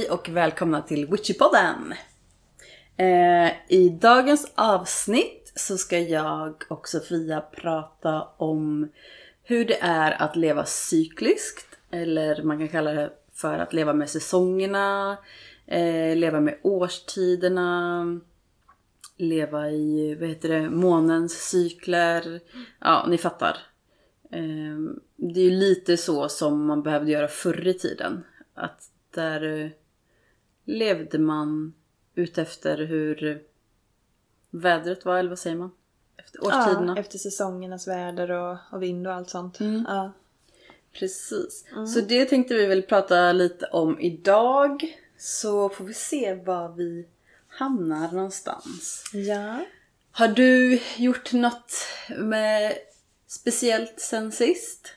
Hej och välkomna till Witchypodden! Eh, I dagens avsnitt så ska jag och Sofia prata om hur det är att leva cykliskt. Eller man kan kalla det för att leva med säsongerna, eh, leva med årstiderna, leva i, vad heter det, månens cykler. Ja, ni fattar. Eh, det är ju lite så som man behövde göra förr i tiden. Att där eh, levde man utefter hur vädret var, eller vad säger man? Efter årstiderna. Ja, efter säsongernas väder och, och vind och allt sånt. Mm. Ja. Precis. Så det tänkte vi väl prata lite om idag. Så får vi se var vi hamnar någonstans. ja. Har du gjort något med speciellt sen sist?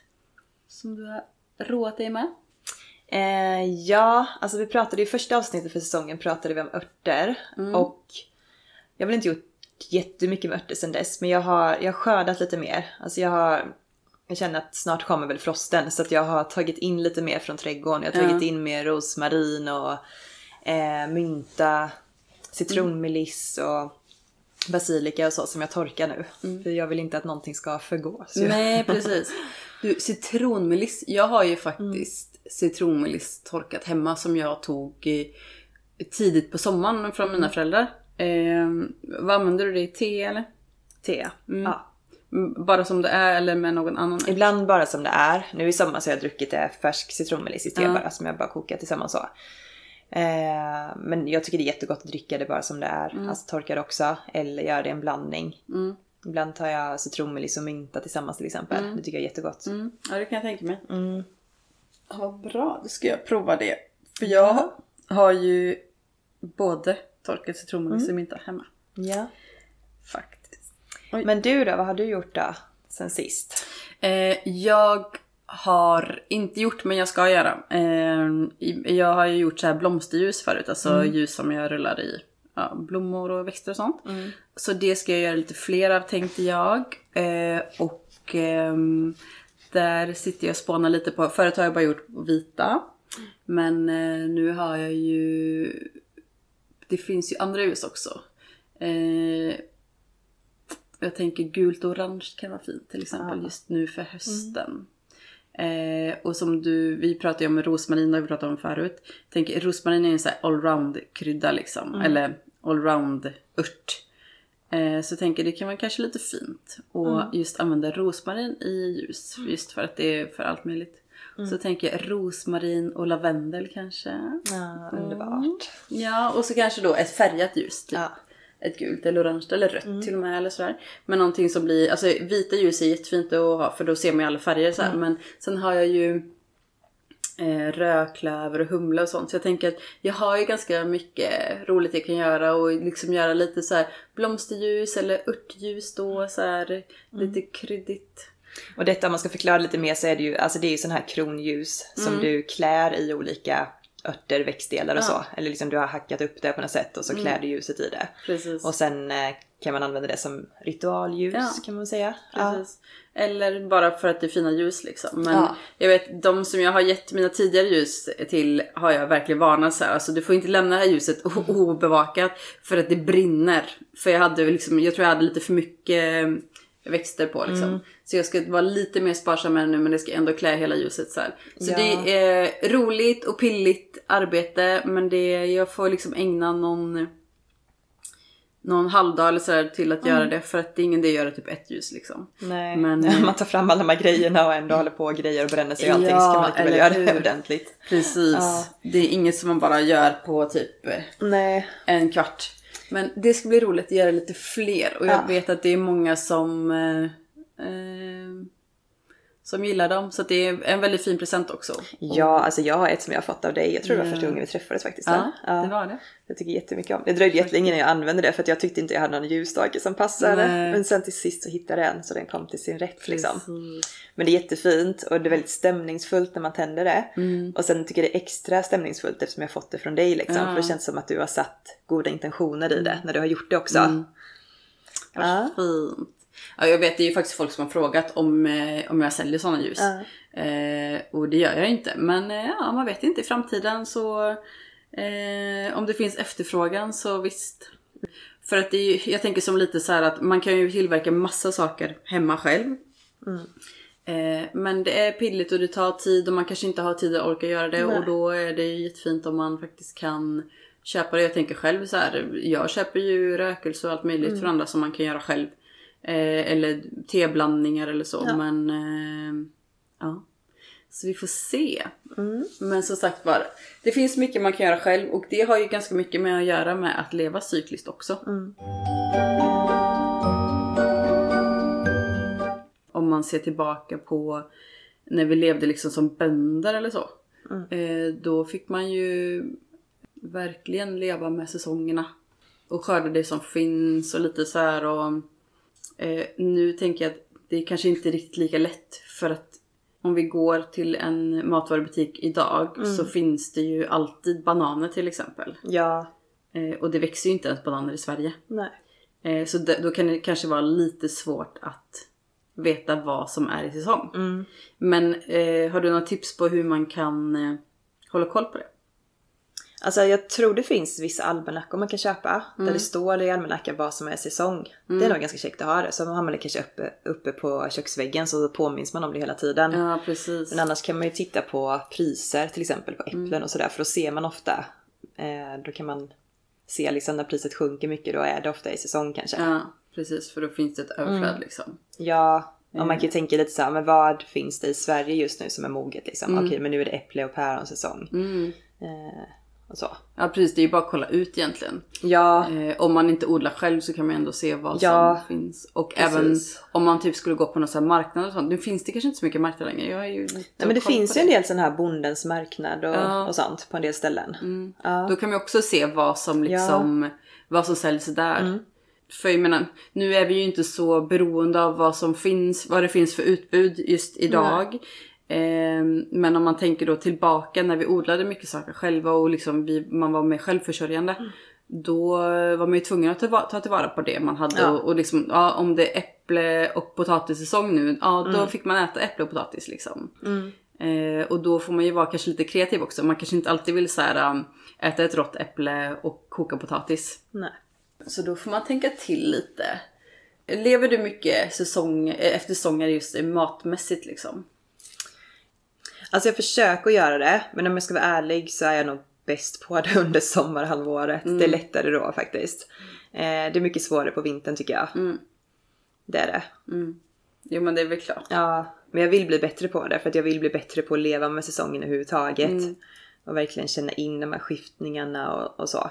Som du har roat dig med? Eh, ja, alltså vi pratade i första avsnittet för säsongen pratade vi om örter. Och jag har väl inte gjort jättemycket med örter sen dess. Men jag har, jag har skördat lite mer. Alltså jag har jag känner att snart kommer väl frosten så att jag har tagit in lite mer från trädgården. Jag har tagit Ja. in mer rosmarin och eh, mynta, citronmeliss och basilika och så som jag torkar nu. För jag vill inte att någonting ska förgå. Så jag- Nej, precis. Du, citronmeliss. Jag har ju faktiskt citronmeliss torkat hemma som jag tog eh, tidigt på sommaren från mina föräldrar. Eh, vad använder du det i? Te eller? Te. Ja. Mm, Bara som det är eller med någon annan? Ibland bara som det är. Nu i sommar så har jag druckit det färsk citronmeliss i te Ja. bara som jag bara kokar tillsammans så. Eh, men jag tycker det är jättegott att dricka det bara som det är. Alltså torka det också. Eller göra det en blandning. Mm. Ibland tar jag citronmeliss och mynta tillsammans till exempel. Det tycker jag är jättegott. Mm, ja, det kan jag tänka mig. Mm. Ja, vad bra, då ska jag prova det. För jag har ju både torkat citronmeliss och mynta hemma. Ja. Faktiskt. Men du då, vad har du gjort då? Sen sist? Eh, jag har inte gjort, men jag ska göra. Eh, i- jag har ju gjort så här blomsterljus förut, alltså ljus som jag rullar i ja, blommor och växter och sånt. Så det ska jag göra lite fler av tänkte jag. Eh, och ehm, där sitter jag och spånar lite på, förut har jag bara gjort vita. Men eh, nu har jag ju, det finns ju andra ljus också. Eh, jag tänker gult och orange kan vara fint till exempel just nu för hösten. Eh, och som du, vi pratade ju om rosmarin, det har vi pratat om förut. Jag tänker rosmarin är en sån här allround krydda liksom. Eller allround ört. Eh, så jag tänker det kan vara kanske lite fint. Och just använda rosmarin i ljus. Just för att det är för allt möjligt. Så jag tänker jag rosmarin och lavendel kanske. Ja, underbart. Ja, och så kanske då ett färgat ljus. Typ. Ja. Ett gult eller orange eller rött till och med eller sådär. Men någonting som blir, alltså vita ljus är jättefint att ha för då ser man ju alla färger så här. Men sen har jag ju eh, rödklöver och humle och sånt. Så jag tänker att jag har ju ganska mycket roligt jag kan göra och liksom göra lite så här blomsterljus eller örtljus då så här lite kryddigt. Och detta om man ska förklara lite mer så är det ju, alltså det är ju sån här kronljus som du klär i olika örter, växtdelar och så. Eller liksom du har hackat upp det på något sätt och så klär du ljuset i det. Precis. Och sen eh, kan man använda det som ritualljus Ja. kan man säga. Precis. Eller bara för att det är fina ljus liksom. Men Ja. jag vet, de som jag har gett mina tidigare ljus till har jag verkligen varnat så här. Alltså du får inte lämna det här ljuset o- obevakat för att det brinner. För jag hade liksom, jag tror jag hade lite för mycket växter på liksom. Så jag ska vara lite mer sparsam med det nu men det ska ändå klä hela ljuset så här. Så Ja. det är roligt och pilligt arbete men det, jag får liksom ägna någon någon halvdag eller sådär till att göra det för att det är ingen idé att göra typ ett ljus liksom. Nej, Men, eh, man tar fram alla de här grejerna och ändå håller på och grejer och bränner sig och allting så kan man lika väl göra det ordentligt. Precis. Ja. Det är inget som man bara gör på typ Nej. en kvart. Men det ska bli roligt att göra lite fler och jag Ja. vet att det är många som eh, eh, som gillar dem. Så det är en väldigt fin present också. Ja, alltså jag har ett som jag har fått av dig. Jag tror det var första gången vi träffades faktiskt. Ja, va? det var det. Jag tycker jättemycket om det. Det dröjde jättelänge innan jag använde det för att jag tyckte inte jag hade någon ljusstake som passade. Nej. Men sen till sist så hittade jag en så den kom till sin rätt liksom. Men det är jättefint och det är väldigt stämningsfullt när man tänder det. Och sen tycker jag det är extra stämningsfullt eftersom jag fått det från dig liksom. Ja. För det känns som att du har satt goda intentioner i det när du har gjort det också. Ja. Fint. Ja, jag vet, det är ju faktiskt folk som har frågat om, eh, om jag säljer sådana ljus. Ja. Eh, och det gör jag inte. Men eh, ja, man vet inte. I framtiden så Eh, om det finns efterfrågan så visst. För att det är jag tänker som lite så här att man kan ju tillverka massa saker hemma själv. Eh, men det är pilligt och det tar tid och man kanske inte har tid att orka göra det Nej. och då är det ju jättefint om man faktiskt kan köpa det. Jag tänker själv så här, jag köper ju rökelse och allt möjligt för andra som man kan göra själv. Eh, eller teblandningar eller så Ja. men eh, ja. Så vi får se. Mm. Men som sagt var, det finns mycket man kan göra själv och det har ju ganska mycket med att göra med att leva cykliskt också. Mm. Om man ser tillbaka på när vi levde liksom som bönder eller så. Eh, då fick man ju verkligen leva med säsongerna. Och skörda det som finns och lite så här och eh, nu tänker jag att det är kanske inte riktigt lika lätt för att om vi går till en matvarubutik idag så finns det ju alltid bananer till exempel. Ja. Eh, och det växer ju inte ens bananer i Sverige. Nej. Eh, så då kan det kanske vara lite svårt att veta vad som är i säsong. Mm. Men eh, har du några tips på hur man kan eh, hålla koll på det? Alltså jag tror det finns vissa almanackor man kan köpa. Där det står i almanackan vad som är säsong. Det är nog ganska käckt att ha det. Så har man det kanske uppe, uppe på köksväggen så påminns man om det hela tiden. Ja precis. Men annars kan man ju titta på priser till exempel på äpplen och sådär. För då ser man ofta. Eh, då kan man se liksom när priset sjunker mycket då är det ofta i säsong kanske. Ja precis för då finns det ett överflöd liksom. Ja, och man kan ju tänka lite så här, men vad finns det i Sverige just nu som är moget liksom? Okej, men nu är det äpple och päronsäsong. Mm. Eh, så. Ja precis, det är ju bara att kolla ut egentligen. Ja, Eh, om man inte odlar själv så kan man ändå se vad Ja, som finns. Och precis. även om man typ skulle gå på någon sån här marknad och sånt. Nu finns det kanske inte så mycket marknader längre. Jag är ju Nej, men det finns ju en del sån här bondens marknad och, Ja. och sånt på en del ställen. Ja. Då kan man också se vad som liksom, vad som säljs där. Mm. För jag menar, nu är vi ju inte så beroende av vad som finns, vad det finns för utbud just idag. Ehm, men om man tänker då tillbaka när vi odlade mycket saker själva och liksom vi, man var mer självförsörjande. Mm. Då var man ju tvungen att ta, ta tillvara på det man hade. Ja. Och, och liksom, ja, om det är äpple och potatissäsong nu, ja då Mm. fick man äta äpple och potatis liksom. Eh, och då får man ju vara kanske lite kreativ också. Man kanske inte alltid vill så här, um, äta ett rått äpple och koka potatis. Nej. Så då får man tänka till lite. Lever du mycket säsong, efter säsonger just matmässigt liksom? Alltså jag försöker göra det, men om jag ska vara ärlig så är jag nog bäst på det under sommarhalvåret. Det är lättare då faktiskt. Eh, det är mycket svårare på vintern tycker jag. Det är det. Jo men det är väl klart. Ja, men jag vill bli bättre på det för att jag vill bli bättre på att leva med säsongen överhuvudtaget. Och verkligen känna in de här skiftningarna och, och så.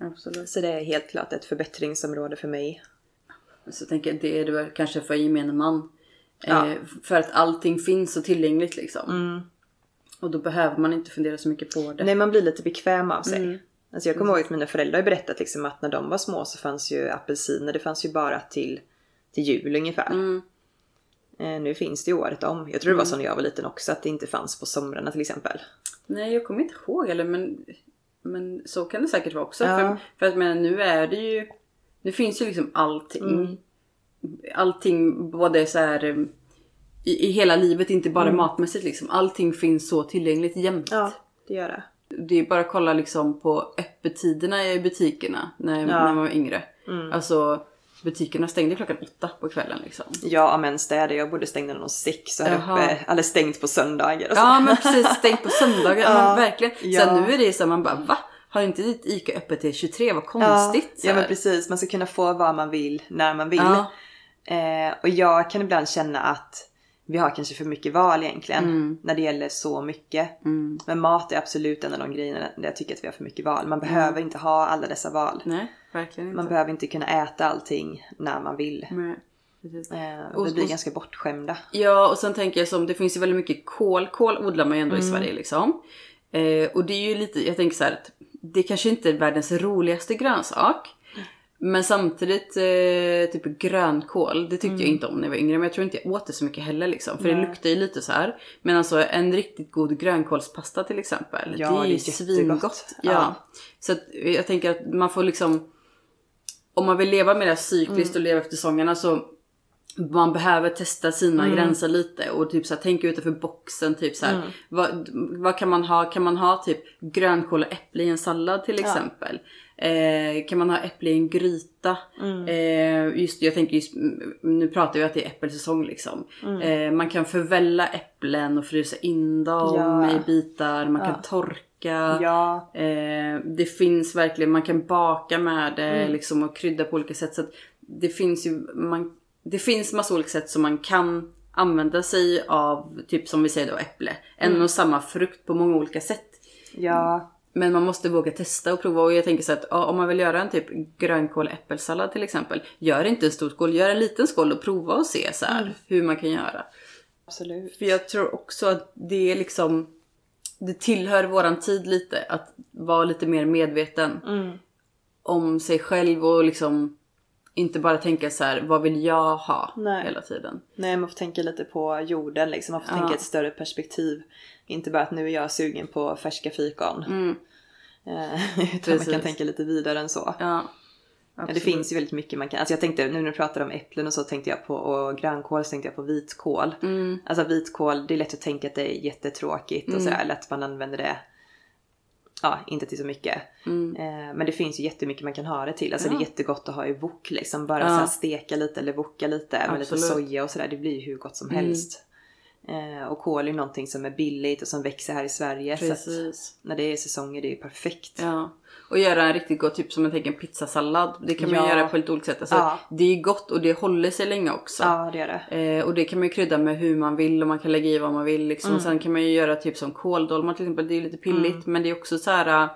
Absolut. Så det är helt klart ett förbättringsområde för mig. Så jag tänker det är det väl kanske för gemene man. Ja. Eh, för att allting finns så tillgängligt liksom. Och då behöver man inte fundera så mycket på det. Nej, man blir lite bekväm av sig. Alltså jag kommer ihåg att mina föräldrar har berättat liksom att när de var små så fanns ju apelsiner, det fanns ju bara till, till jul ungefär. Eh, nu finns det ju året om. Jag tror det var så när jag var liten också, att det inte fanns på somrarna till exempel. Nej jag kommer inte ihåg eller men, men så kan det säkert vara också. Ja. För, för att men, nu är det ju, nu finns ju liksom allting. Allting både så här um, i, i hela livet, inte bara matmässigt liksom. Allting finns så tillgängligt jämt. Ja, det gör det. Det är bara att kolla liksom på öppettiderna i butikerna när, när man var yngre. Alltså butikerna stängde klockan åtta på kvällen liksom. Ja, men städer. Jag bodde stängd någon sex här Jaha. uppe. Eller stängt på söndagar och så. Ja men precis, stängt på söndagar. Ja. Men verkligen. Ja. Sen nu är det så här, man bara va? Har inte ditt ICA öppet till 23? Vad Ja, konstigt. ja här. men precis. Man ska kunna få vad man vill när man vill. Ja. Eh, och jag kan ibland känna att vi har kanske för mycket val egentligen. Mm. När det gäller så mycket. Men mat är absolut en av de grejerna där jag tycker att vi har för mycket val. Man Mm. behöver inte ha alla dessa val. Nej, verkligen inte. Man behöver inte kunna äta allting när man vill. Nej. Eh, Och- vi blir och- ganska bortskämda. Ja och sen tänker jag som det finns ju väldigt mycket kål. Kål odlar man ju ändå i Sverige liksom. Eh, och det är ju lite, jag tänker så här att det kanske inte är världens roligaste grönsak. Men samtidigt, eh, typ grönkål, det tyckte jag inte om när jag var yngre. Men jag tror inte jag åt det så mycket heller liksom. För det luktar ju lite så här. Men alltså en riktigt god grönkålspasta till exempel. Ja, det är det ju svingott. Ja. Ja. Så att jag tänker att man får liksom om man vill leva mer cykliskt och leva efter säsongerna så man behöver testa sina gränser lite och typ så här, tänka utanför boxen. Typ så här, vad, vad kan man ha? Kan man ha typ grönkål och äpple i en sallad till exempel? Eh, kan man ha äpple i en gryta? Eh, just jag tänker just, nu pratar vi att det är äppelsäsong liksom. Eh, man kan förvälla äpplen och frysa in dem Ja. i bitar. Man kan torka. Ja. Eh, det finns verkligen, man kan baka med det Mm. liksom och krydda på olika sätt. Så det finns ju, man, det finns massa olika sätt som man kan använda sig av, typ som vi säger då äpple. En Mm. och samma frukt på många olika sätt. Ja. Men man måste våga testa och prova och jag tänker så att ja, om man vill göra en typ grönkål äppelsallad till exempel. Gör inte en stor skål, gör en liten skål och prova och se så här hur man kan göra. Absolut. För jag tror också att det är liksom, det tillhör våran tid lite att vara lite mer medveten Mm. om sig själv och liksom inte bara tänka så här: vad vill jag ha Nej. hela tiden. Nej, man får tänka lite på jorden liksom. Man får Ja. tänka ett större perspektiv. Inte bara att nu är jag sugen på färska fikon. Mm. Eh, utan man kan tänka lite vidare än så. Ja. Ja, det absolut. finns ju väldigt mycket man kan. Alltså jag tänkte, nu när du pratar om äpplen och så tänkte jag på, och grönkål så tänkte jag på vitkål. Mm. Alltså vitkål, det är lätt att tänka att det är jättetråkigt och sådär. Lätt att man använder det, ja, inte till så mycket. Mm. Eh, men det finns ju jättemycket man kan ha det till. Alltså det är jättegott att ha i wok liksom. Bara Ja. så steka lite eller woka lite med lite Absolut. soja och sådär. Det blir ju hur gott som helst. Eh, och kål är någonting som är billigt och som växer här i Sverige. Så Precis. när det är säsonger det är ju perfekt. Ja. Och göra en riktigt god, typ som jag tänker en pizzasallad. Det kan man Ja. göra på lite olika sätt. Alltså, Ja. Det är gott och det håller sig länge också. Ja, det är det. Eh, och det kan man ju krydda med hur man vill och man kan lägga i vad man vill. Liksom. Mm. Och sen kan man ju göra typ som kåldolmar till exempel. Det är lite pilligt men det är också så här. äh,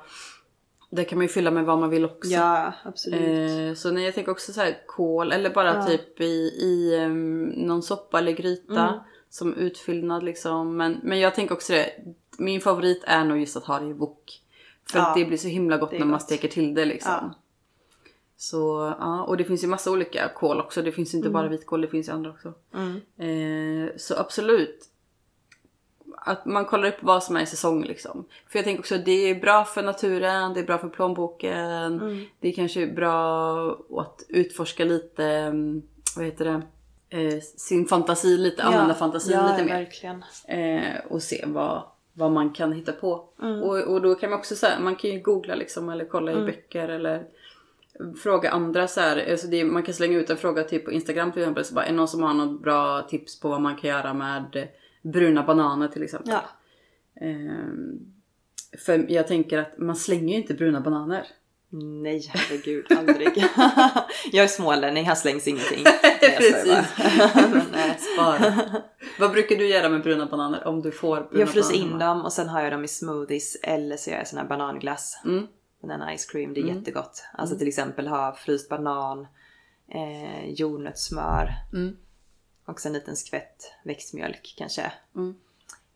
Det kan man ju fylla med vad man vill också. Ja, absolut. Eh, så när jag tänker också så här kål eller bara Ja. typ i, i em, någon soppa eller gryta. Mm. Som utfyllnad liksom. Men, men jag tänker också det. Min favorit är nog just att ha det i wok. För Ja, att det blir så himla gott när man gott. steker till det liksom. Ja. Så ja, och det finns ju massa olika kål också. Det finns inte bara vitkål, det finns ju andra också. Mm. Eh, så absolut. Att man kollar upp vad som är i säsong liksom. För jag tänker också att det är bra för naturen, det är bra för plånboken. Mm. Det är kanske bra att utforska lite, mm, vad heter det, eh, sin fantasi lite, använda fantasin ja, lite mer. verkligen. Eh, och se vad, vad man kan hitta på. Mm. Och, och då kan man också säga, man kan ju googla liksom eller kolla Mm. i böcker eller fråga andra så här. Alltså det, man kan slänga ut en fråga typ på Instagram till exempel. Så bara, är det någon som har något bra tips på vad man kan göra med bruna bananer till exempel? Ja. Ehm, för jag tänker att man slänger ju inte bruna bananer. Nej, herregud, aldrig. jag är smålänning, här slängs ingenting. Nej. Men, nej. Spara. vad brukar du göra med bruna bananer om du får bruna Jag fryser in dem och sen har jag dem i smoothies eller så gör jag sån här bananglass. Mm. Banana ice cream, det är jättegott. Alltså till exempel ha fryst banan, eh, jordnötssmör Mm. och sen en liten skvätt växtmjölk kanske. Mm.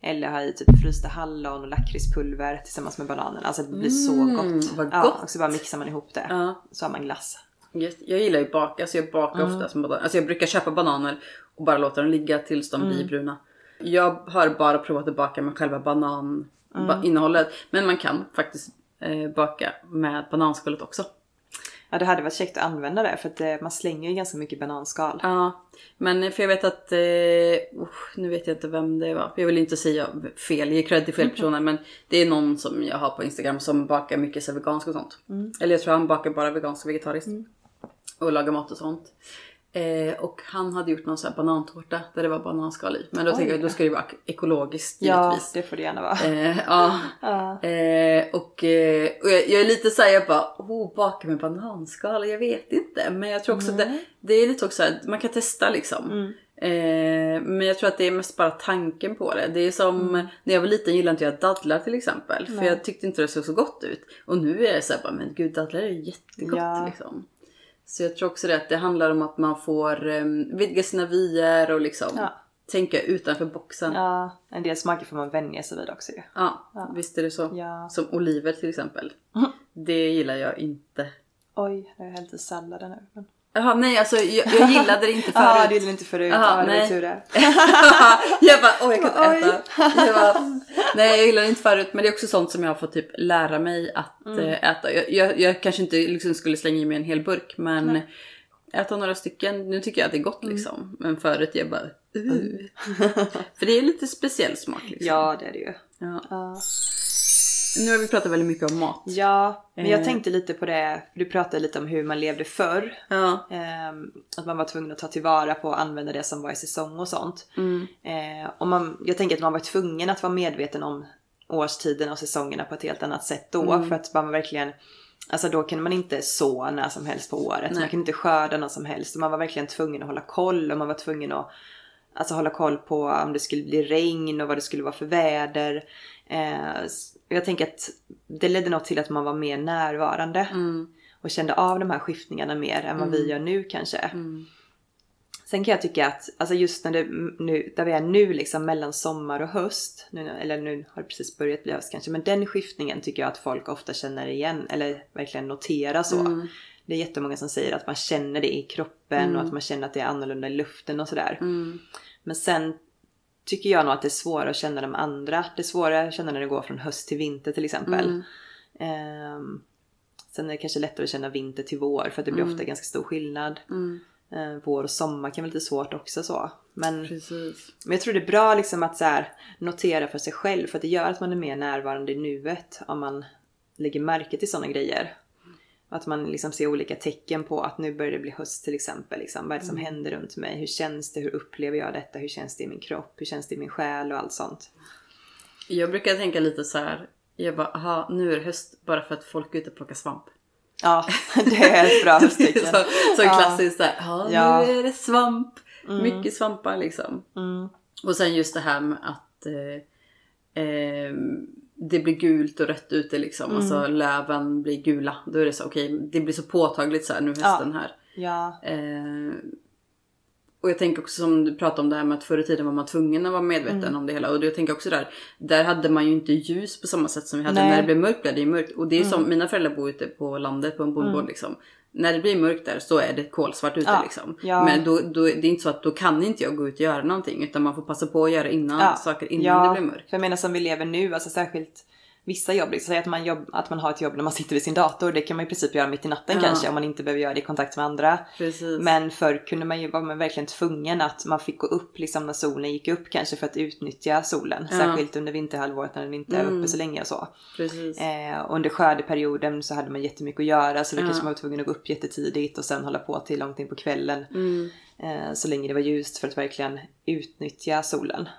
Eller ha i typ frysta hallon och lakritspulver tillsammans med bananen. Alltså det blir så Mm, gott. vad Ja, gott. och så bara mixar man ihop det. Ja. Så har man glass. Just, jag gillar ju baka, alltså jag bakar Mm. ofta som bananer. Alltså jag brukar köpa bananer och bara låta dem ligga tills de Mm. blir bruna. Jag har bara provat att baka med själva banan Mm. Men man kan faktiskt eh, baka med bananskalet också. Ja det hade varit käckt att använda det för att eh, man slänger ju ganska mycket bananskal. Ja, men eh, för jag vet att, eh, usch, nu vet jag inte vem det var. Jag vill inte säga fel, ge cred till fel personer. men det är någon som jag har på Instagram som bakar mycket så veganskt och sånt. Eller jag tror han bakar bara veganskt och vegetariskt. Och lagar mat och sånt. Eh, och han hade gjort någon sån här banantårta där det var bananskal i. Men då tänker jag då ska det vara ekologiskt Ja, givetvis. det får det gärna vara. Eh, ja. Ja. Eh, och eh, och jag, jag är lite såhär, jag bara, oh, baka med bananskal, jag vet inte. Men jag tror också att det, det är lite också att man kan testa liksom. Mm. Eh, men jag tror att det är mest bara tanken på det. Det är som Mm. när jag var liten gillade inte jag dadlar till exempel. För jag tyckte inte det såg så gott ut. Och nu är jag såhär bara, men gud dadlar är jättegott Ja. liksom. Så jag tror också det att det handlar om att man får um, vidga sina vyer och liksom Ja. tänka utanför boxen. Ja, ja, en del smaker får man vänja sig vid också ju. visst är det så. Ja. Som oliver till exempel. Det gillar jag inte. Oj, nu har jag hällt i salladen nu. Jaha nej alltså jag, jag gillade det inte Ja, förut. det gillade inte förut. Jaha, ja, det var nej. ju tur det. jag bara oj jag kan inte äta. Jag bara, nej jag gillar det inte förut men det är också sånt som jag har fått typ lära mig att Mm. eh, äta. Jag, jag, jag kanske inte liksom skulle slänga i mig en hel burk men äta några stycken. Nu tycker jag att det är gott liksom. Men förut jag bara uh. För det är lite speciell smak liksom. Ja, det är det ju. Ja. Ja. Nu har vi pratat väldigt mycket om mat. Ja, men jag Eh. tänkte lite på det, du pratade lite om hur man levde förr. Ja. Ehm, att man var tvungen att ta tillvara på och använda det som var i säsong och sånt. Mm. Eh, och man, jag tänker att man var tvungen att vara medveten om årstiderna och säsongerna på ett helt annat sätt då. Mm. För att man verkligen, alltså då kunde man inte så när som helst på året. Nej. Man kunde inte skörda när som helst. Man var verkligen tvungen att hålla koll och man var tvungen att alltså, hålla koll på om det skulle bli regn och vad det skulle vara för väder. Eh, jag tänker att det ledde nog till att man var mer närvarande Mm. och kände av de här skiftningarna mer än vad vi gör nu kanske. Mm. Sen kan jag tycka att alltså just när det, nu, där vi är nu liksom mellan sommar och höst, nu, eller nu har det precis börjat bli höst kanske, men den skiftningen tycker jag att folk ofta känner igen eller verkligen noterar så. Mm. Det är jättemånga som säger att man känner det i kroppen och att man känner att det är annorlunda i luften och sådär. Mm. Men sen tycker jag nog att det är svårare att känna de andra. Det är svårare att känna när det går från höst till vinter till exempel. Mm. Ehm, sen är det kanske lättare att känna vinter till vår för att det blir ofta ganska stor skillnad. Mm. Eh, vår och sommar kan vara lite svårt också så. Men, Precis. men jag tror det är bra liksom att så här, notera för sig själv för att det gör att man är mer närvarande i nuet om man lägger märke till sådana grejer. Att man liksom ser olika tecken på att nu börjar det bli höst till exempel. Liksom. Vad är det som händer runt mig? Hur känns det? Hur upplever jag detta? Hur känns det i min kropp? Hur känns det i min själ och allt sånt? Jag brukar tänka lite så här. Jag bara, aha, nu är det höst bara för att folk är ute och plockar svamp. Ja, det är ett bra hösttecken. så, så klassiskt där. Ja, Ja. nu är det svamp. Mycket svampar liksom. Mm. Och sen just det här med att eh, eh, det blir gult och rött ute liksom. Mm. Alltså löven blir gula. Då är det så okej, det blir så påtagligt så här nu hösten här. Ja, Eh, och jag tänker också som du pratade om det här med att förr i tiden var man tvungen att vara medveten Mm. om det hela. Och jag tänker också där, där hade man ju inte ljus på samma sätt som vi hade. Nej. Mm. När det blev mörkt blev det ju mörkt. Och det är som, mina föräldrar bor ute på landet på en bondgård liksom. När det blir mörkt där så är det kolsvart ute Ja. liksom. Ja. Men då, då, det är inte så att då kan inte jag gå ut och göra någonting. Utan man får passa på att göra innan, Ja. saker innan det blir mörkt. För jag menar som vi lever nu, alltså särskilt vissa jobb, liksom, att man, jobb, att man har ett jobb när man sitter vid sin dator, det kan man i princip göra mitt i natten Ja. kanske om man inte behöver göra det i kontakt med andra. Precis. Men förr kunde man ju vara verkligen tvungen att man fick gå upp liksom när solen gick upp kanske för att utnyttja solen. Ja. Särskilt under vinterhalvåret när den inte är Mm. uppe så länge och så. Precis. Eh, under skördeperioden så hade man jättemycket att göra så då Ja. kanske man var tvungen att gå upp jättetidigt och sen hålla på till långt in på kvällen. Mm. Eh, så länge det var ljust för att verkligen utnyttja solen.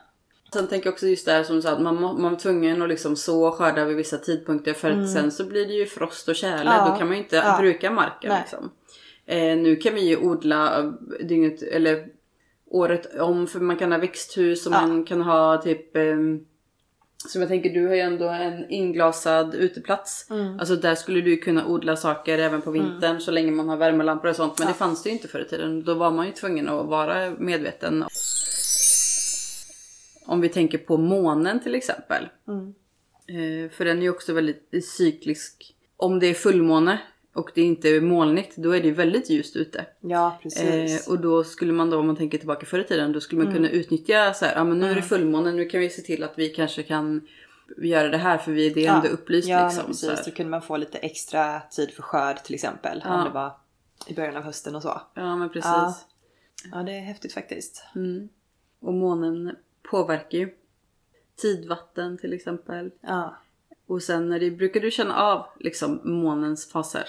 Sen tänker jag också just det här som du sa att man, man var tvungen att liksom så skörda vid vissa tidpunkter för att sen så blir det ju frost och tjäle. Mm. Ja. Då kan man ju inte Ja. bruka marken liksom. Eh, nu kan vi ju odla eh, dygnet eller året om för man kan ha växthus och Ja. man kan ha typ ehm, som jag tänker, du har ju ändå en inglasad uteplats. Mm. Alltså där skulle du kunna odla saker även på vintern så länge man har värmelampor och sånt. Men det fanns det ju inte förr i tiden. Då var man ju tvungen att vara medveten. Om vi tänker på månen till exempel. Mm. Eh, för den är ju också väldigt cyklisk. Om det är fullmåne och det inte är molnigt, då är det ju väldigt ljust ute. Ja, precis. Eh, och då skulle man då, om man tänker tillbaka förr i tiden, då skulle man kunna utnyttja så här, ja men nu är det fullmåne, nu kan vi se till att vi kanske kan göra det här för vi, det är ändå upplyst ja, liksom. så precis. här. Då kunde man få lite extra tid för skörd till exempel. Ja. Om det var i början av hösten och så. Ja men precis. Ja. Ja, det är häftigt faktiskt. Mm. Och månen påverkar ju tidvatten till exempel. Ja. Och sen när det, brukar du känna av liksom månens faser?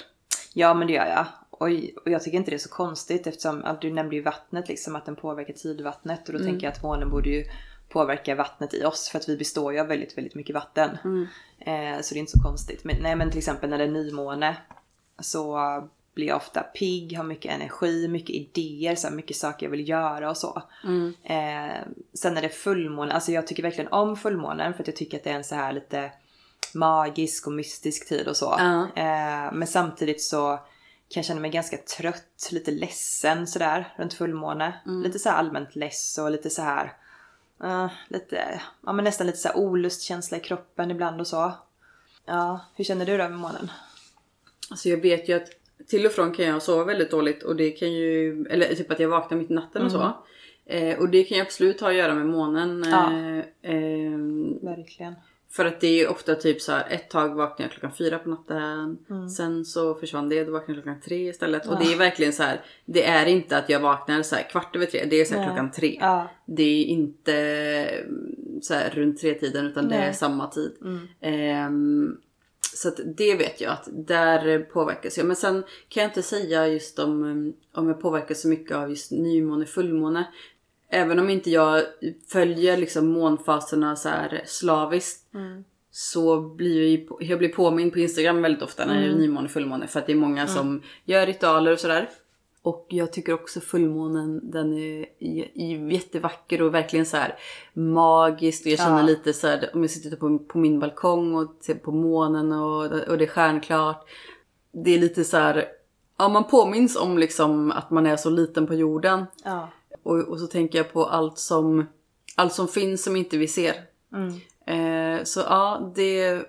ja, men det gör jag. Och, och jag tycker inte det är så konstigt eftersom ja, du nämnde ju vattnet liksom att den påverkar tidvattnet och då tänker jag att månen borde ju påverka vattnet i oss för att vi består ju av väldigt, väldigt mycket vatten. Eh, så det är inte så konstigt. Men, nej, men till exempel när det är nymåne så blir jag ofta pigg, har mycket energi, mycket idéer, så här, mycket saker jag vill göra och så. Eh, sen när det är fullmåne, alltså jag tycker verkligen om fullmånen för att jag tycker att det är en så här lite magisk och mystisk tid och så. Ja. Eh, men samtidigt så kan jag känna mig ganska trött, lite ledsen sådär runt fullmåne. Lite så här allmänt less och lite så här eh, lite, ja men nästan lite så här olustkänsla i kroppen ibland och så. Ja, hur känner du då med månen? Alltså jag vet ju att till och från kan jag sova väldigt dåligt och det kan ju, eller typ att jag vaknar mitt i natten och så. Eh, och det kan ju absolut ha att göra med månen. Ja. Eh, ehm, Verkligen. För att det är ofta typ så här, ett tag vaknar jag klockan fyra på natten. Mm. Sen så försvann det, då vaknar jag klockan tre istället. Och det är verkligen så här, det är inte att jag vaknar så här kvart över tre, det är så här klockan tre. Ja. Det är inte mm, så runt tre tiden utan det är Nej. samma tid. Mm. Ehm, så det vet jag att där påverkas jag. Men sen kan jag inte säga just om, mm, om jag påverkas så mycket av just nymåne, fullmåne. Även om inte jag följer liksom månfaserna så här slaviskt. Mm. Så blir jag, jag blir påmind på Instagram väldigt ofta när det är nymåne, fullmåne. För att det är många som gör ritualer och sådär. Och jag tycker också fullmånen, den är jättevacker och verkligen så här magisk. Och jag känner Ja. lite så här, om jag sitter på, på min balkong och ser på månen och, och det är stjärnklart. Det är lite så här, ja man påminns om liksom att man är så liten på jorden. Ja. Och, och så tänker jag på allt som, allt som finns som inte vi ser. Mm. Eh, så ja, det är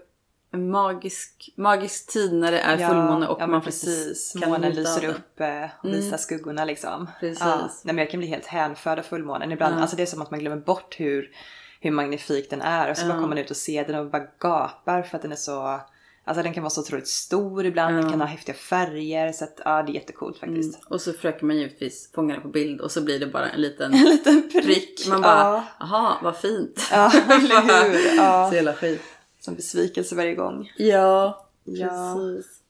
en magisk, magisk tid när det är fullmåne och ja, man precis. kan Månen lyser den. upp eh, och visar skuggorna liksom. Precis. Ja. Nej, men jag kan bli helt hänförd av fullmånen ibland. Alltså det är som att man glömmer bort hur, hur magnifik den är. Och så bara kommer man ut och ser den och bara gapar för att den är så... Alltså den kan vara så otroligt stor ibland, den kan ha häftiga färger. Så att ja, det är jättecoolt faktiskt. Och så försöker man givetvis fånga det på bild och så blir det bara en liten En liten prick. prick. Man bara, ja. aha vad fint. Ja, eller hur? Ja. Så jävla skit. Som besvikelse varje gång. Ja, Ja. precis.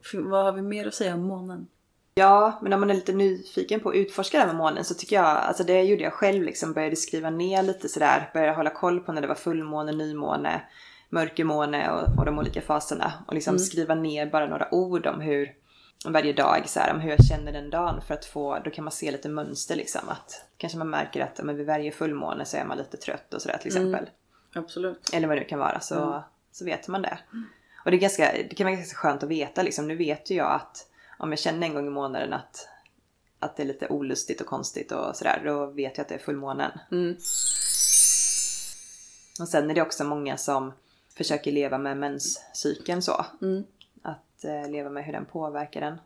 F- Vad har vi mer att säga om månen? Ja, men om man är lite nyfiken på att utforska det här med månen så tycker jag, alltså det gjorde jag själv liksom, började skriva ner lite sådär, började hålla koll på när det var fullmåne, nymåne, mörkermåne och, och de olika faserna. Och liksom skriva ner bara några ord om hur, varje dag så här, om hur jag känner den dagen för att få, då kan man se lite mönster liksom. Att kanske man märker att men vid varje fullmåne så är man lite trött och sådär till exempel. Absolut. Eller vad det nu kan vara så, så vet man det. Och det, är ganska, det kan vara ganska skönt att veta liksom. Nu vet ju jag att om jag känner en gång i månaden att, att det är lite olustigt och konstigt och sådär. Då vet jag att det är fullmånen. Mm. Och sen är det också många som försöker leva med menscykeln så. Mm. Att eh, leva med hur den påverkar den.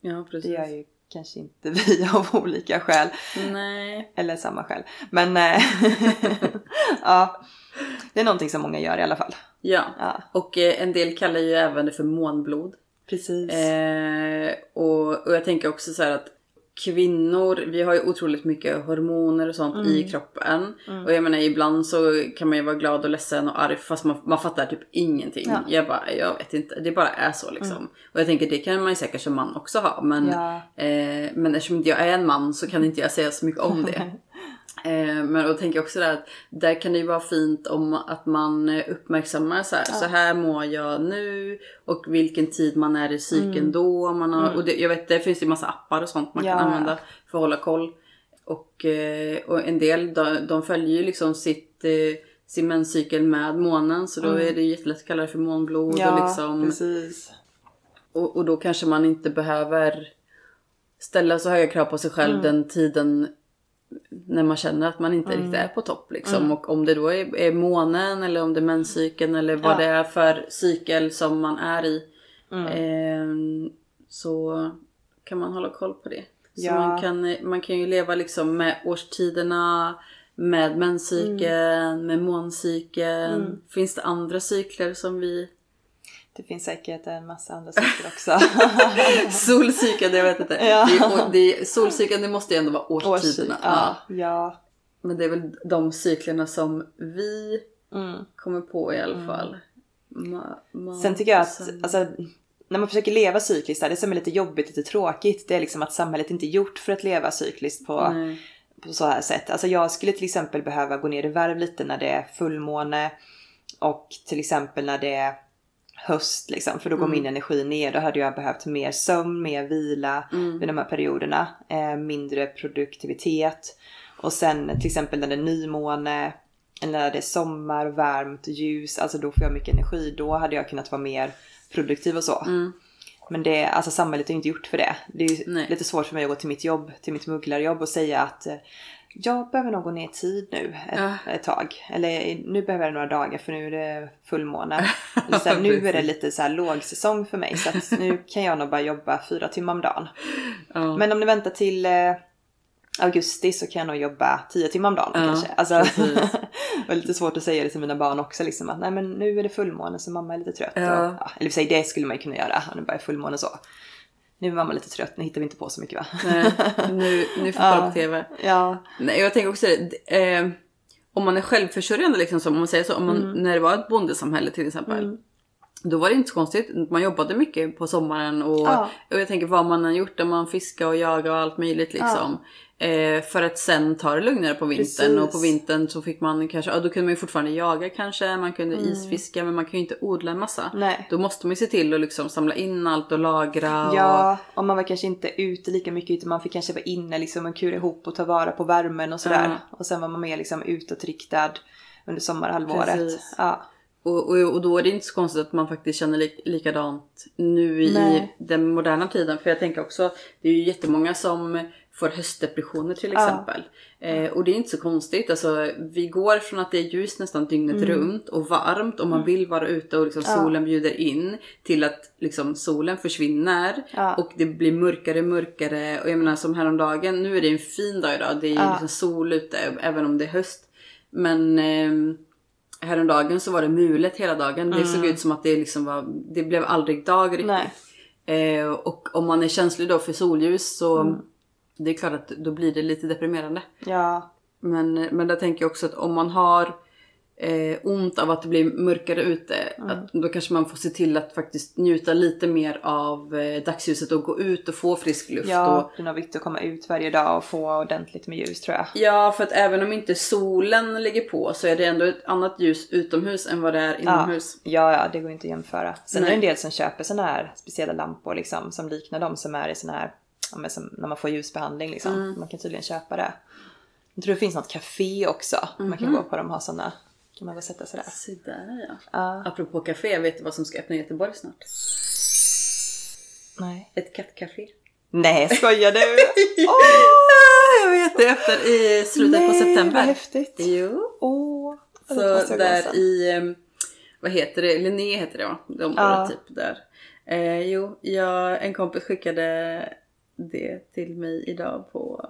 Ja, Det precis. gör ju kanske inte vi av olika skäl. Nej. Eller samma skäl. Men eh, ja, det är någonting som många gör i alla fall. Ja. Ja, Och eh, en del kallar ju även det för månblod. precis. Eh, och, och jag tänker också så här att kvinnor, vi har ju otroligt mycket hormoner och sånt i Mm. kroppen. Och jag menar ibland så kan man ju vara glad och ledsen och arg fast man, man fattar typ ingenting. Ja. Jag bara, jag vet inte, det bara är så liksom. Och jag tänker det kan man ju säkert som man också ha. Men, Ja. eh, men eftersom inte jag är en man så kan inte jag säga så mycket om det. Eh, men då tänker jag också där att där kan det ju vara fint om att man eh, uppmärksammar så här, så här mår jag nu och vilken tid man är i cykeln då. Om Man har, Och det, jag vet det finns ju massa appar och sånt man Ja. kan använda för att hålla koll. Och, eh, och en del de, de följer ju liksom sitt, sin menscykel med månen så då är det ju jättelätt att kalla det för månblod. och, liksom, precis. och, och då kanske man inte behöver ställa så höga krav på sig själv den tiden när man känner att man inte riktigt är på topp. Liksom. Och om det då är, är månen eller om det är menscykeln eller vad Ja. det är för cykel som man är i. ehm, så kan man hålla koll på det. Så Ja. man, kan, man kan ju leva liksom med årstiderna, med menscykeln, med måncykeln. Finns det andra cykler som vi Det finns säkert en massa andra saker också. Solcykeln, jag vet inte. Ja. Det solcykeln det måste ju ändå vara årstiderna. Ja. ja. Men det är väl de cyklerna som vi Mm. kommer på i alla fall. Ma, ma, Sen tycker jag att sen- alltså, när man försöker leva cykliskt, det som är lite jobbigt, lite tråkigt, det är liksom att samhället inte är gjort för att leva cykliskt på, Nej. på så här sätt. Alltså jag skulle till exempel behöva gå ner i varv lite när det är fullmåne och till exempel när det är höst liksom, för då går min energi ner. Då hade jag behövt mer sömn, mer vila vid de här perioderna. Eh, mindre produktivitet. Och sen till exempel när det är nymåne, eller när det är sommar, varmt, ljus, alltså då får jag mycket energi. Då hade jag kunnat vara mer produktiv och så. Men det, alltså samhället är inte gjort för det. Det är lite svårt för mig att gå till mitt jobb, till mitt mugglarjobb och säga att eh, jag behöver nog gå ner i tid nu ett, Ja. ett tag. Eller nu behöver jag några dagar för nu är det fullmåne. Så här, nu är det lite så här lågsäsong för mig så att nu kan jag nog bara jobba fyra timmar om dagen. Ja. Men om ni väntar till, eh, augusti så kan jag nog jobba 10 timmar om dagen Ja, kanske. Alltså, det var lite svårt att säga det till mina barn också liksom att nej men nu är det fullmåne så mamma är lite trött. Och, eller för sig det skulle man ju kunna göra om det bara är fullmåne så. Nu är mamma lite trött, nu hittar vi inte på så mycket va? Nej, nu, nu får kolla på TV. Ja. Nej, jag tänker också det. Eh, om man är självförsörjande, liksom, som, om man säger så, om man, Mm. när det var ett bondesamhälle till exempel. Då var det inte så konstigt. Man jobbade mycket på sommaren och, Ja. och jag tänker vad man har gjort, man fiskar och jagar och allt möjligt liksom. Eh, för att sen ta det lugnare på vintern Precis. och på vintern så fick man kanske, ja då kunde man ju fortfarande jaga kanske, man kunde isfiska men man kan ju inte odla en massa. Mm. Nej. Då måste man ju se till att liksom samla in allt och lagra. Och, Ja, och man var kanske inte ute lika mycket utan man fick kanske vara inne liksom och kura ihop och ta vara på värmen och sådär. Och sen var man mer liksom utåtriktad under sommarhalvåret. Precis. Ja. Och, och, och då är det inte så konstigt att man faktiskt känner lik, likadant nu i Nej. den moderna tiden. För jag tänker också, det är ju jättemånga som får höstdepressioner till exempel. Eh, och det är inte så konstigt. Alltså, vi går från att det är ljust nästan dygnet Mm. runt och varmt och man vill vara ute och liksom solen bjuder in till att liksom solen försvinner Ja. och det blir mörkare mörkare. Och jag menar som häromdagen, nu är det en fin dag idag. Det är Ja. liksom sol ute även om det är höst. Men ehm, Häromdagen så var det mulet hela dagen. Det såg ut som att det liksom var, det blev aldrig dag riktigt. Nej. Eh, och om man är känslig då för solljus så det är klart att då blir det lite deprimerande. Ja. Men, men där tänker jag också att om man har eh, ont av att det blir mörkare ute, att då kanske man får se till att faktiskt njuta lite mer av eh, dagsljuset och gå ut och få frisk luft. Och, Ja, det är nog viktigt att komma ut varje dag och få ordentligt med ljus tror jag. Ja, för att även om inte solen ligger på så är det ändå ett annat ljus utomhus än vad det är inomhus. Ja, ja, det går inte att jämföra. Sen Nej. är det en del som köper såna här speciella lampor liksom, som liknar de som är i såna här, ja, men som när man får ljusbehandling liksom. Mm. Man kan tydligen köpa det. Jag tror det finns något café också. Man Mhm. kan gå på de har såna. Kan man väl sätta sig där. Så där ja. Ja. Apropå café, vet du vad som ska öppna i Göteborg snart? Nej. Ett kattcafé. Nej, skojar du? Jag vet, det öppnar i slutet på Nej, september. vad häftigt. Jo. Det Så där i, vad heter det, Linné heter det va? Det området Ja. typ där. Eh, jo, jag, en kompis skickade det till mig idag på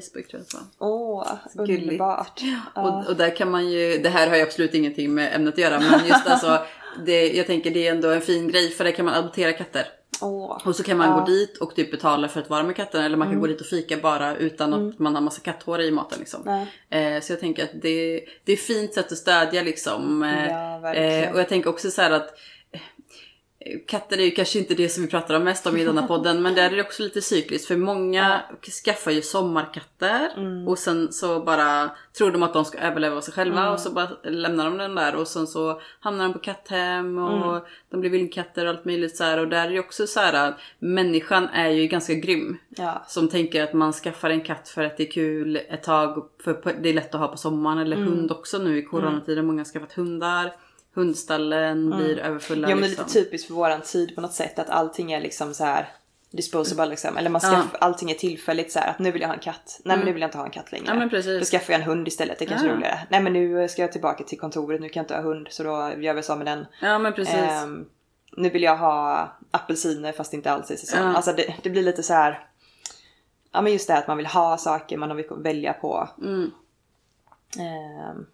Facebook tror jag att det var. Åh, gulligt. underbart. Ja. Och, och där kan man ju, det här har ju absolut ingenting med ämnet att göra men just alltså, det, jag tänker det är ändå en fin grej för där kan man adoptera katter. Åh. Och så kan man Ja. gå dit och typ betala för att vara med katten eller man kan gå dit och fika bara utan att man har massa katthår i maten liksom. Eh, så jag tänker att det, det är ett fint sätt att stödja liksom. Eh, Ja, verkligen. eh, och jag tänker också så här att eh, Katter är ju kanske inte det som vi pratar om mest om i denna podden men där är det också lite cykliskt för många skaffar ju sommarkatter Mm. och sen så bara tror de att de ska överleva sig själva Mm. och så bara lämnar de den där och sen så hamnar de på katthem och Mm. de blir vildkatter och allt möjligt så här och där är det också så här att människan är ju ganska grym. Ja. Som tänker att man skaffar en katt för att det är kul ett tag, för det är lätt att ha på sommaren. Eller Mm. hund också nu i coronatiden. Många har skaffat hundar. Hundstallen blir överfulla. Mm. Ja men det är liksom. lite typiskt för våran tid på något sätt att allting är liksom så här disposable liksom. Eller man skaff, allting är tillfälligt så här att nu vill jag ha en katt. Nej men nu vill jag inte ha en katt längre. Mm. Ja, men precis. Då skaffar jag en hund istället, det är kanske Ja. roligare. Nej men nu ska jag tillbaka till kontoret, nu kan jag inte ha hund så då gör vi så med den. Ja men precis. Ehm, nu vill jag ha apelsiner fast inte alls är säsong. Ja. Alltså det, det blir lite så här. Ja men just det att man vill ha saker man har att välja på. Mm. Ehm,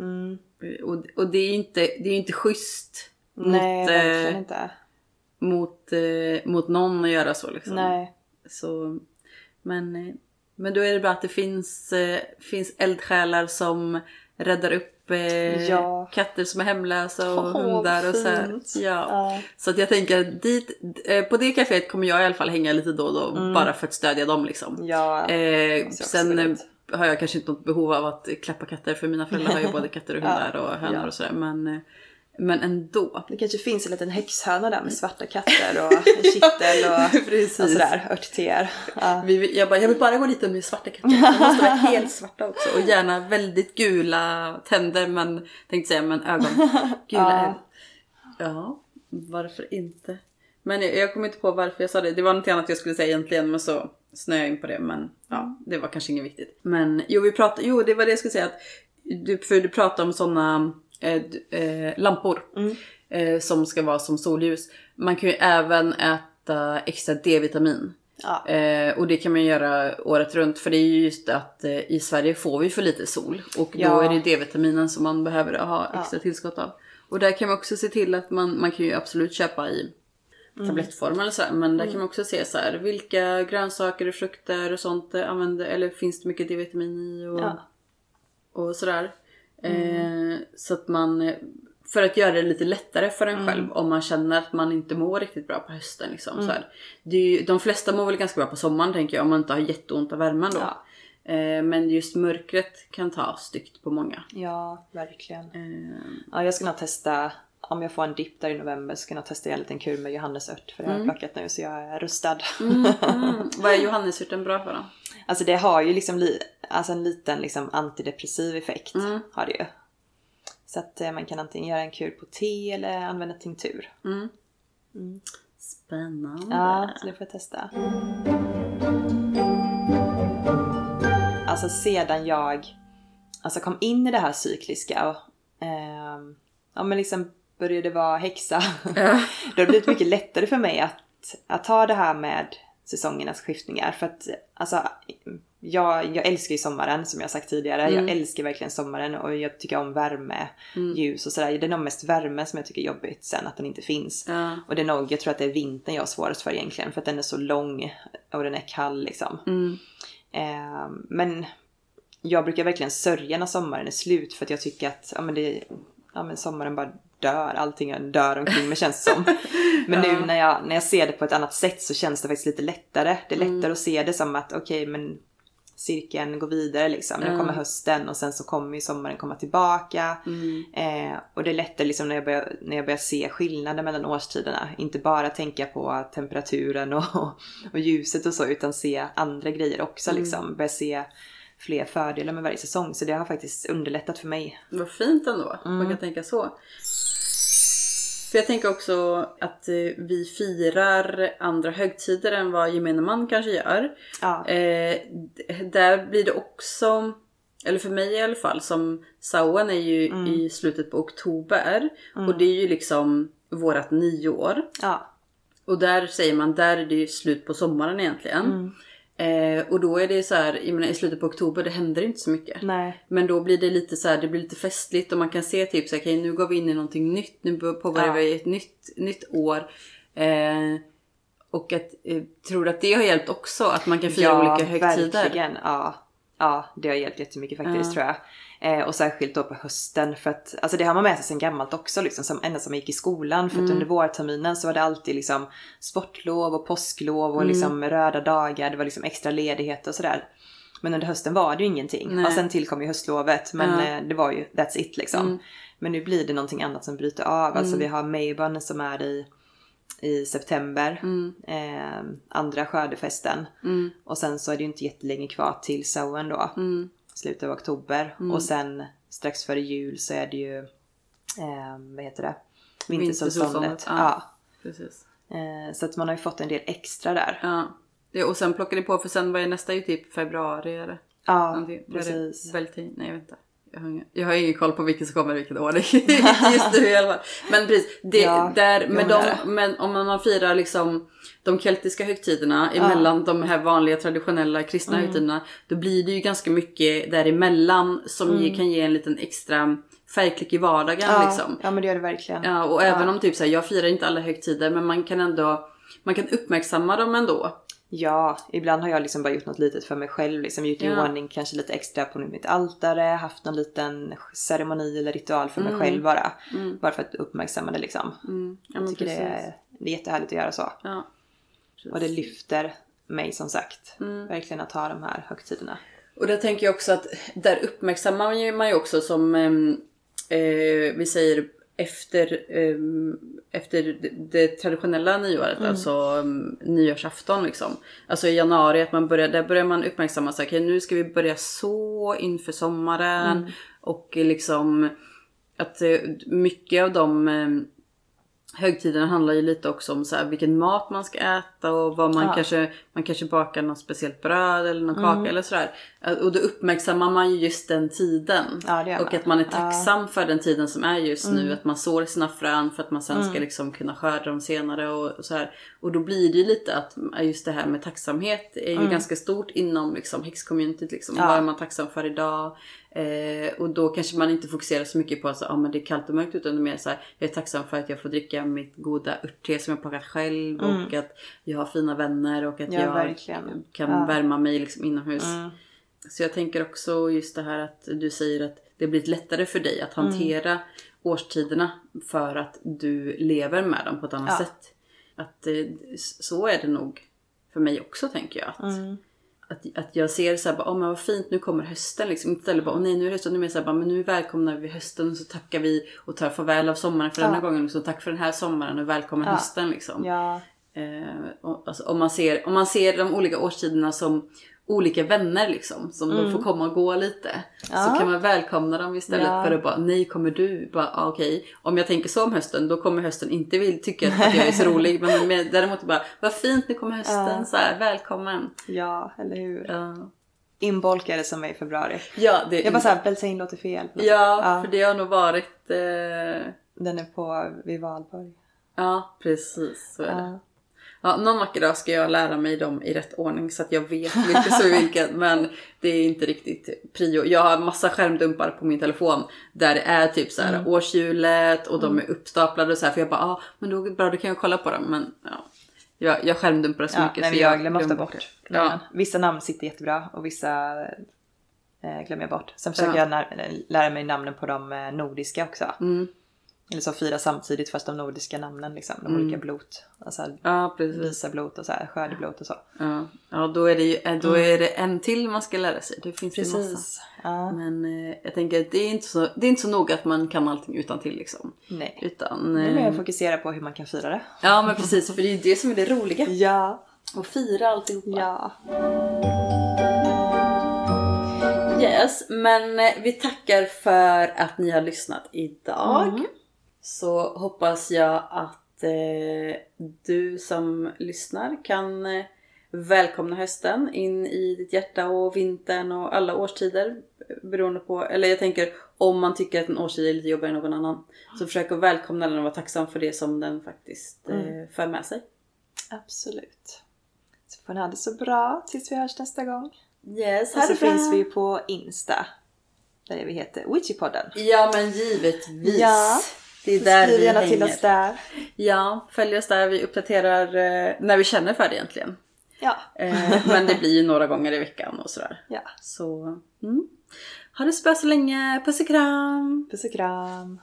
mm, Och, och det är ju inte, det är inte schysst nej mot, verkligen eh, inte. mot, eh, mot någon att göra så liksom. Nej. Så, men, eh, men då är det bra att det finns, eh, finns eldsjälar som räddar upp Ja. katter som är hemlösa och Åh, hundar och så fint. Ja. Ja. Så att jag tänker dit, på det kaféet kommer jag i alla fall hänga lite då och då bara för att stödja dem liksom. Mm. Ja. Eh, sen. har jag kanske inte något behov av att klappa katter för mina föräldrar har ju både katter och hundar och hönor och sådär. Men, men ändå. Det kanske finns en liten häxhöna där med svarta katter och kittel och, och sådär, örtteer. Ja. Vi, jag, bara, jag vill bara gå dit med svarta katter. De måste vara helt svarta också. Och gärna väldigt gula tänder men tänkte säga men ögon. Gula Ja. ögon. Ja, varför inte? Men jag, jag kommer inte på varför jag sa det. Det var något annat jag skulle säga egentligen men så jag in på det. Men ja, det var kanske inget viktigt. Men jo, vi pratade, jo det var det jag skulle säga. att du, För du pratade om sådana eh, eh, lampor. Eh, som ska vara som solljus. Man kan ju även äta extra D-vitamin. Ja. Eh, och det kan man göra året runt för det är ju just att eh, i Sverige får vi för lite sol. Och då Ja. är det D-vitaminen som man behöver ha extra tillskott av. Och där kan man också se till att man, man kan ju absolut köpa i Mm. Tablettform eller sådär. Men där kan man också se så här, vilka grönsaker och frukter och sånt använder, eller finns det mycket D-vitamin i och, Ja. och sådär. Eh, så att man, för att göra det lite lättare för en själv om man känner att man inte mår riktigt bra på hösten. Liksom, så här. Det är ju, de flesta mår väl ganska bra på sommaren tänker jag om man inte har jätteont av värmen då. Ja. Eh, men just mörkret kan ta styggt på många. Ja, verkligen. Eh, Ja, jag ska nog testa, om jag får en dipp där i november så ska jag testa en liten kur med johannesört för det har jag plockat nu så jag är rustad. mm, vad är johannesörten bra för då? Alltså det har ju liksom li, alltså en liten liksom antidepressiv effekt. Mm. Har det ju. Så att eh, man kan antingen göra en kur på te eller använda tinktur. Spännande. Ja, så det får jag testa. Alltså sedan jag alltså kom in i det här cykliska och ehm, ja, men liksom började vara häxa. Då har det blivit mycket lättare för mig att, att ta det här med säsongernas skiftningar. För att alltså, jag, jag älskar ju sommaren som jag sagt tidigare. Jag älskar verkligen sommaren och jag tycker om värme, ljus och sådär. Det är nog mest värme som jag tycker är jobbigt sen att den inte finns. Ja. Och det är nog, jag tror att det är vintern jag har svårast för egentligen. För att den är så lång och den är kall liksom. Mm. Eh, men jag brukar verkligen sörja när sommaren är slut för att jag tycker att ja, men det, ja, men sommaren bara dör. Allting dör omkring mig känns som. Men nu när jag, när jag ser det på ett annat sätt så känns det faktiskt lite lättare. Det är lättare att se det som att okej men cirkeln går vidare liksom. Nu kommer hösten och sen så kommer ju sommaren komma tillbaka. Eh, och det är lättare liksom när jag, börjar, när jag börjar se skillnaden mellan årstiderna. Inte bara tänka på temperaturen och, och ljuset och så utan se andra grejer också liksom. Börja se fler fördelar med varje säsong. Så det har faktiskt underlättat för mig. Vad fint ändå. Man kan tänka så. För jag tänker också att eh, vi firar andra högtider än vad gemene man kanske gör. Ja. Eh, där blir det också, eller för mig i alla fall, som Sauen är ju i slutet på oktober. Och det är ju liksom vårat nyår. Ja. Och där säger man, där är det ju slut på sommaren egentligen. Eh, och då är det så här, jag menar, i slutet på oktober, det händer inte så mycket. Nej. Men då blir det lite så här, det blir lite festligt och man kan se typ så här, okej nu går vi in i någonting nytt, nu påbörjar Ja. vi ett nytt, nytt år. Eh, och att, eh, tror att det har hjälpt också? Att man kan fira olika högtider? verkligen. Ja. ja, det har hjälpt jättemycket faktiskt tror jag. Eh, och särskilt då på hösten för att alltså det har man med sig sedan gammalt också liksom som ända som man gick i skolan. För Mm. att under vårterminen så var det alltid liksom sportlov och påsklov Mm. och liksom röda dagar. Det var liksom extra ledighet och sådär. Men under hösten var det ju ingenting. Nej. Och sen tillkom ju höstlovet men Ja. Mm. eh, det var ju that's it liksom. Men nu blir det någonting annat som bryter av. Alltså vi har Mayborn som är i i september. Eh, andra skördefesten. Och sen så är det ju inte jättelänge kvar till Sowen då. Slutet av oktober. Och sen strax före jul så är det ju, eh, vad heter det? Vintersolståndet. Ja. Ja. Precis. Eh, så att man har ju fått en del extra där. Ja. Det, och sen plockar ni på för sen vad är nästa ju typ februari eller? Ja, Någonting. Precis. Beltane? Nej inte. Jag har, ingen, jag har ingen koll på vilken som kommer vilket år. Inte just nu i alla fall. Men precis, det, Ja, där, med de, men om man firar liksom de keltiska högtiderna emellan de här vanliga traditionella kristna Mm. högtiderna. Då blir det ju ganska mycket däremellan som ge, kan ge en liten extra färgklick i vardagen Mm. Ja, liksom. ja men det gör det verkligen. Ja, och även om typ så här, jag firar inte alla högtider men man kan ändå man kan uppmärksamma dem ändå. Ja, ibland har jag liksom bara gjort något litet för mig själv. Liksom gjort i Ja. ordning kanske lite extra på mitt altare. Haft någon liten ceremoni eller ritual för Mm. mig själv bara. Bara för att uppmärksamma det liksom. Ja, men Jag tycker det är, det är jättehärligt att göra så. Ja. Och det lyfter mig som sagt. Mm. Verkligen att ha de här högtiderna. Och där tänker jag också att där uppmärksammar man ju- man ju också som ehm, eh, vi säger efter, ehm, efter det, traditionella nyåret, alltså um, nyårsafton liksom. Alltså i januari, att man börjar, där börjar man uppmärksamma sig, okej nu ska vi börja så inför sommaren. Och liksom att eh, mycket av de ehm, högtiderna handlar ju lite också om så här, vilken mat man ska äta och vad man Ja. kanske, man kanske bakar något speciellt bröd eller någon kaka eller sådär. Och då uppmärksammar man ju just den tiden. Ja, och att man är Ja. tacksam för den tiden som är just nu. Att man sår sina frön för att man sen ska liksom kunna skörda dem senare och, och så här. Och då blir det ju lite att just det här med tacksamhet är ju ganska stort inom liksom häxcommunityt. Liksom. Ja. Vad är man tacksam för idag? Eh, och då kanske man inte fokuserar så mycket på att ah, men det är kallt och mörkt utan det är mer så här, jag är tacksam för att jag får dricka mitt goda örtte som jag plockat själv och att jag har fina vänner och att Mm. Ja, jag verkligen. kan Ja. värma mig liksom inomhus. Mm. Så jag tänker också just det här att du säger att det blir lättare för dig att hantera årstiderna för att du lever med dem på ett annat Ja. sätt. Att eh, så är det nog för mig också tänker jag. Att, Mm. att, att jag ser så här, bara, åh men vad fint nu kommer hösten liksom. Istället bara, åh nej nu är hösten. Nu är så här, bara, men nu välkomnar vi hösten och så tackar vi och tar farväl av sommaren för Ja. denna gången. Så tack för den här sommaren och välkommen Ja. hösten liksom. Ja, Eh, och, alltså, om, man ser, om man ser de olika årstiderna som olika vänner liksom. Som de får komma och gå lite. Så Mm. Ja. kan man välkomna dem istället Ja. för att bara nej kommer du? Bara, ah, okej. Om jag tänker så om hösten då kommer hösten inte vill tycka att jag är så rolig. Men med, däremot bara vad fint nu kommer hösten. Ja. Så här, välkommen. ja, eller hur? Ja, Inbolkade som är i februari. ja, det, Jag bara såhär, Beltane låter fel. ja, Ja. för det har nog varit eh, Den är på vid Valborg. Ja, precis. Så är det. Ja. Ja, någon vacker dag ska jag lära mig dem i rätt ordning så att jag vet vilket som är vilket. Men det är inte riktigt prio. Jag har massa skärmdumpar på min telefon där det är typ så här Mm. årshjulet och de är uppstaplade och så här. För jag bara, ah, men då, bra, då kan jag kolla på dem. Men ja, jag, jag skärmdumpar så Ja, mycket. nej, så men jag glömmer ofta bort. Ja. Vissa namn sitter jättebra och vissa eh, glömmer jag bort. Sen försöker Ja. jag lära mig namnen på de eh, nordiska också. Mm. Eller så fira samtidigt fast de nordiska namnen liksom. De Mm. olika blot. Alltså ja, precis. visablot och så här, skördeblot och så. Ja, ja då, är det ju, eh, då är det en till man ska lära sig. Det finns ju massa. Mm. Precis. Ja. Men eh, jag tänker att det är inte så, det är inte så noga att man kan allting utan till liksom. Nej. Utan... Nu eh, vill jag fokusera på hur man kan fira det. Ja men precis, för det är ju det som är det roliga. Ja. Att fira alltihopa. Ja. Yes, men eh, vi tackar för att ni har lyssnat idag. Mm. Så hoppas jag att eh, du som lyssnar kan eh, välkomna hösten in i ditt hjärta och vintern och alla årstider. eh, Beroende på, eller jag tänker om man tycker att en årstid är lite jobbigare än någon annan. Så försök att välkomna den och vara tacksam för det som den faktiskt eh, för med sig. Absolut. Så får ni ha det så bra tills vi hörs nästa gång. Yes, Och så finns vi på Insta. Där vi heter Witchypodden. Ja men givetvis. Ja, det är där Skriv vi gärna till oss där. Ja, följ oss där. Vi uppdaterar eh, när vi känner för det egentligen. Ja. Eh, men det blir ju några gånger i veckan och sådär. ja. Så mm. ha det så bra så länge. Puss och kram! Puss och kram.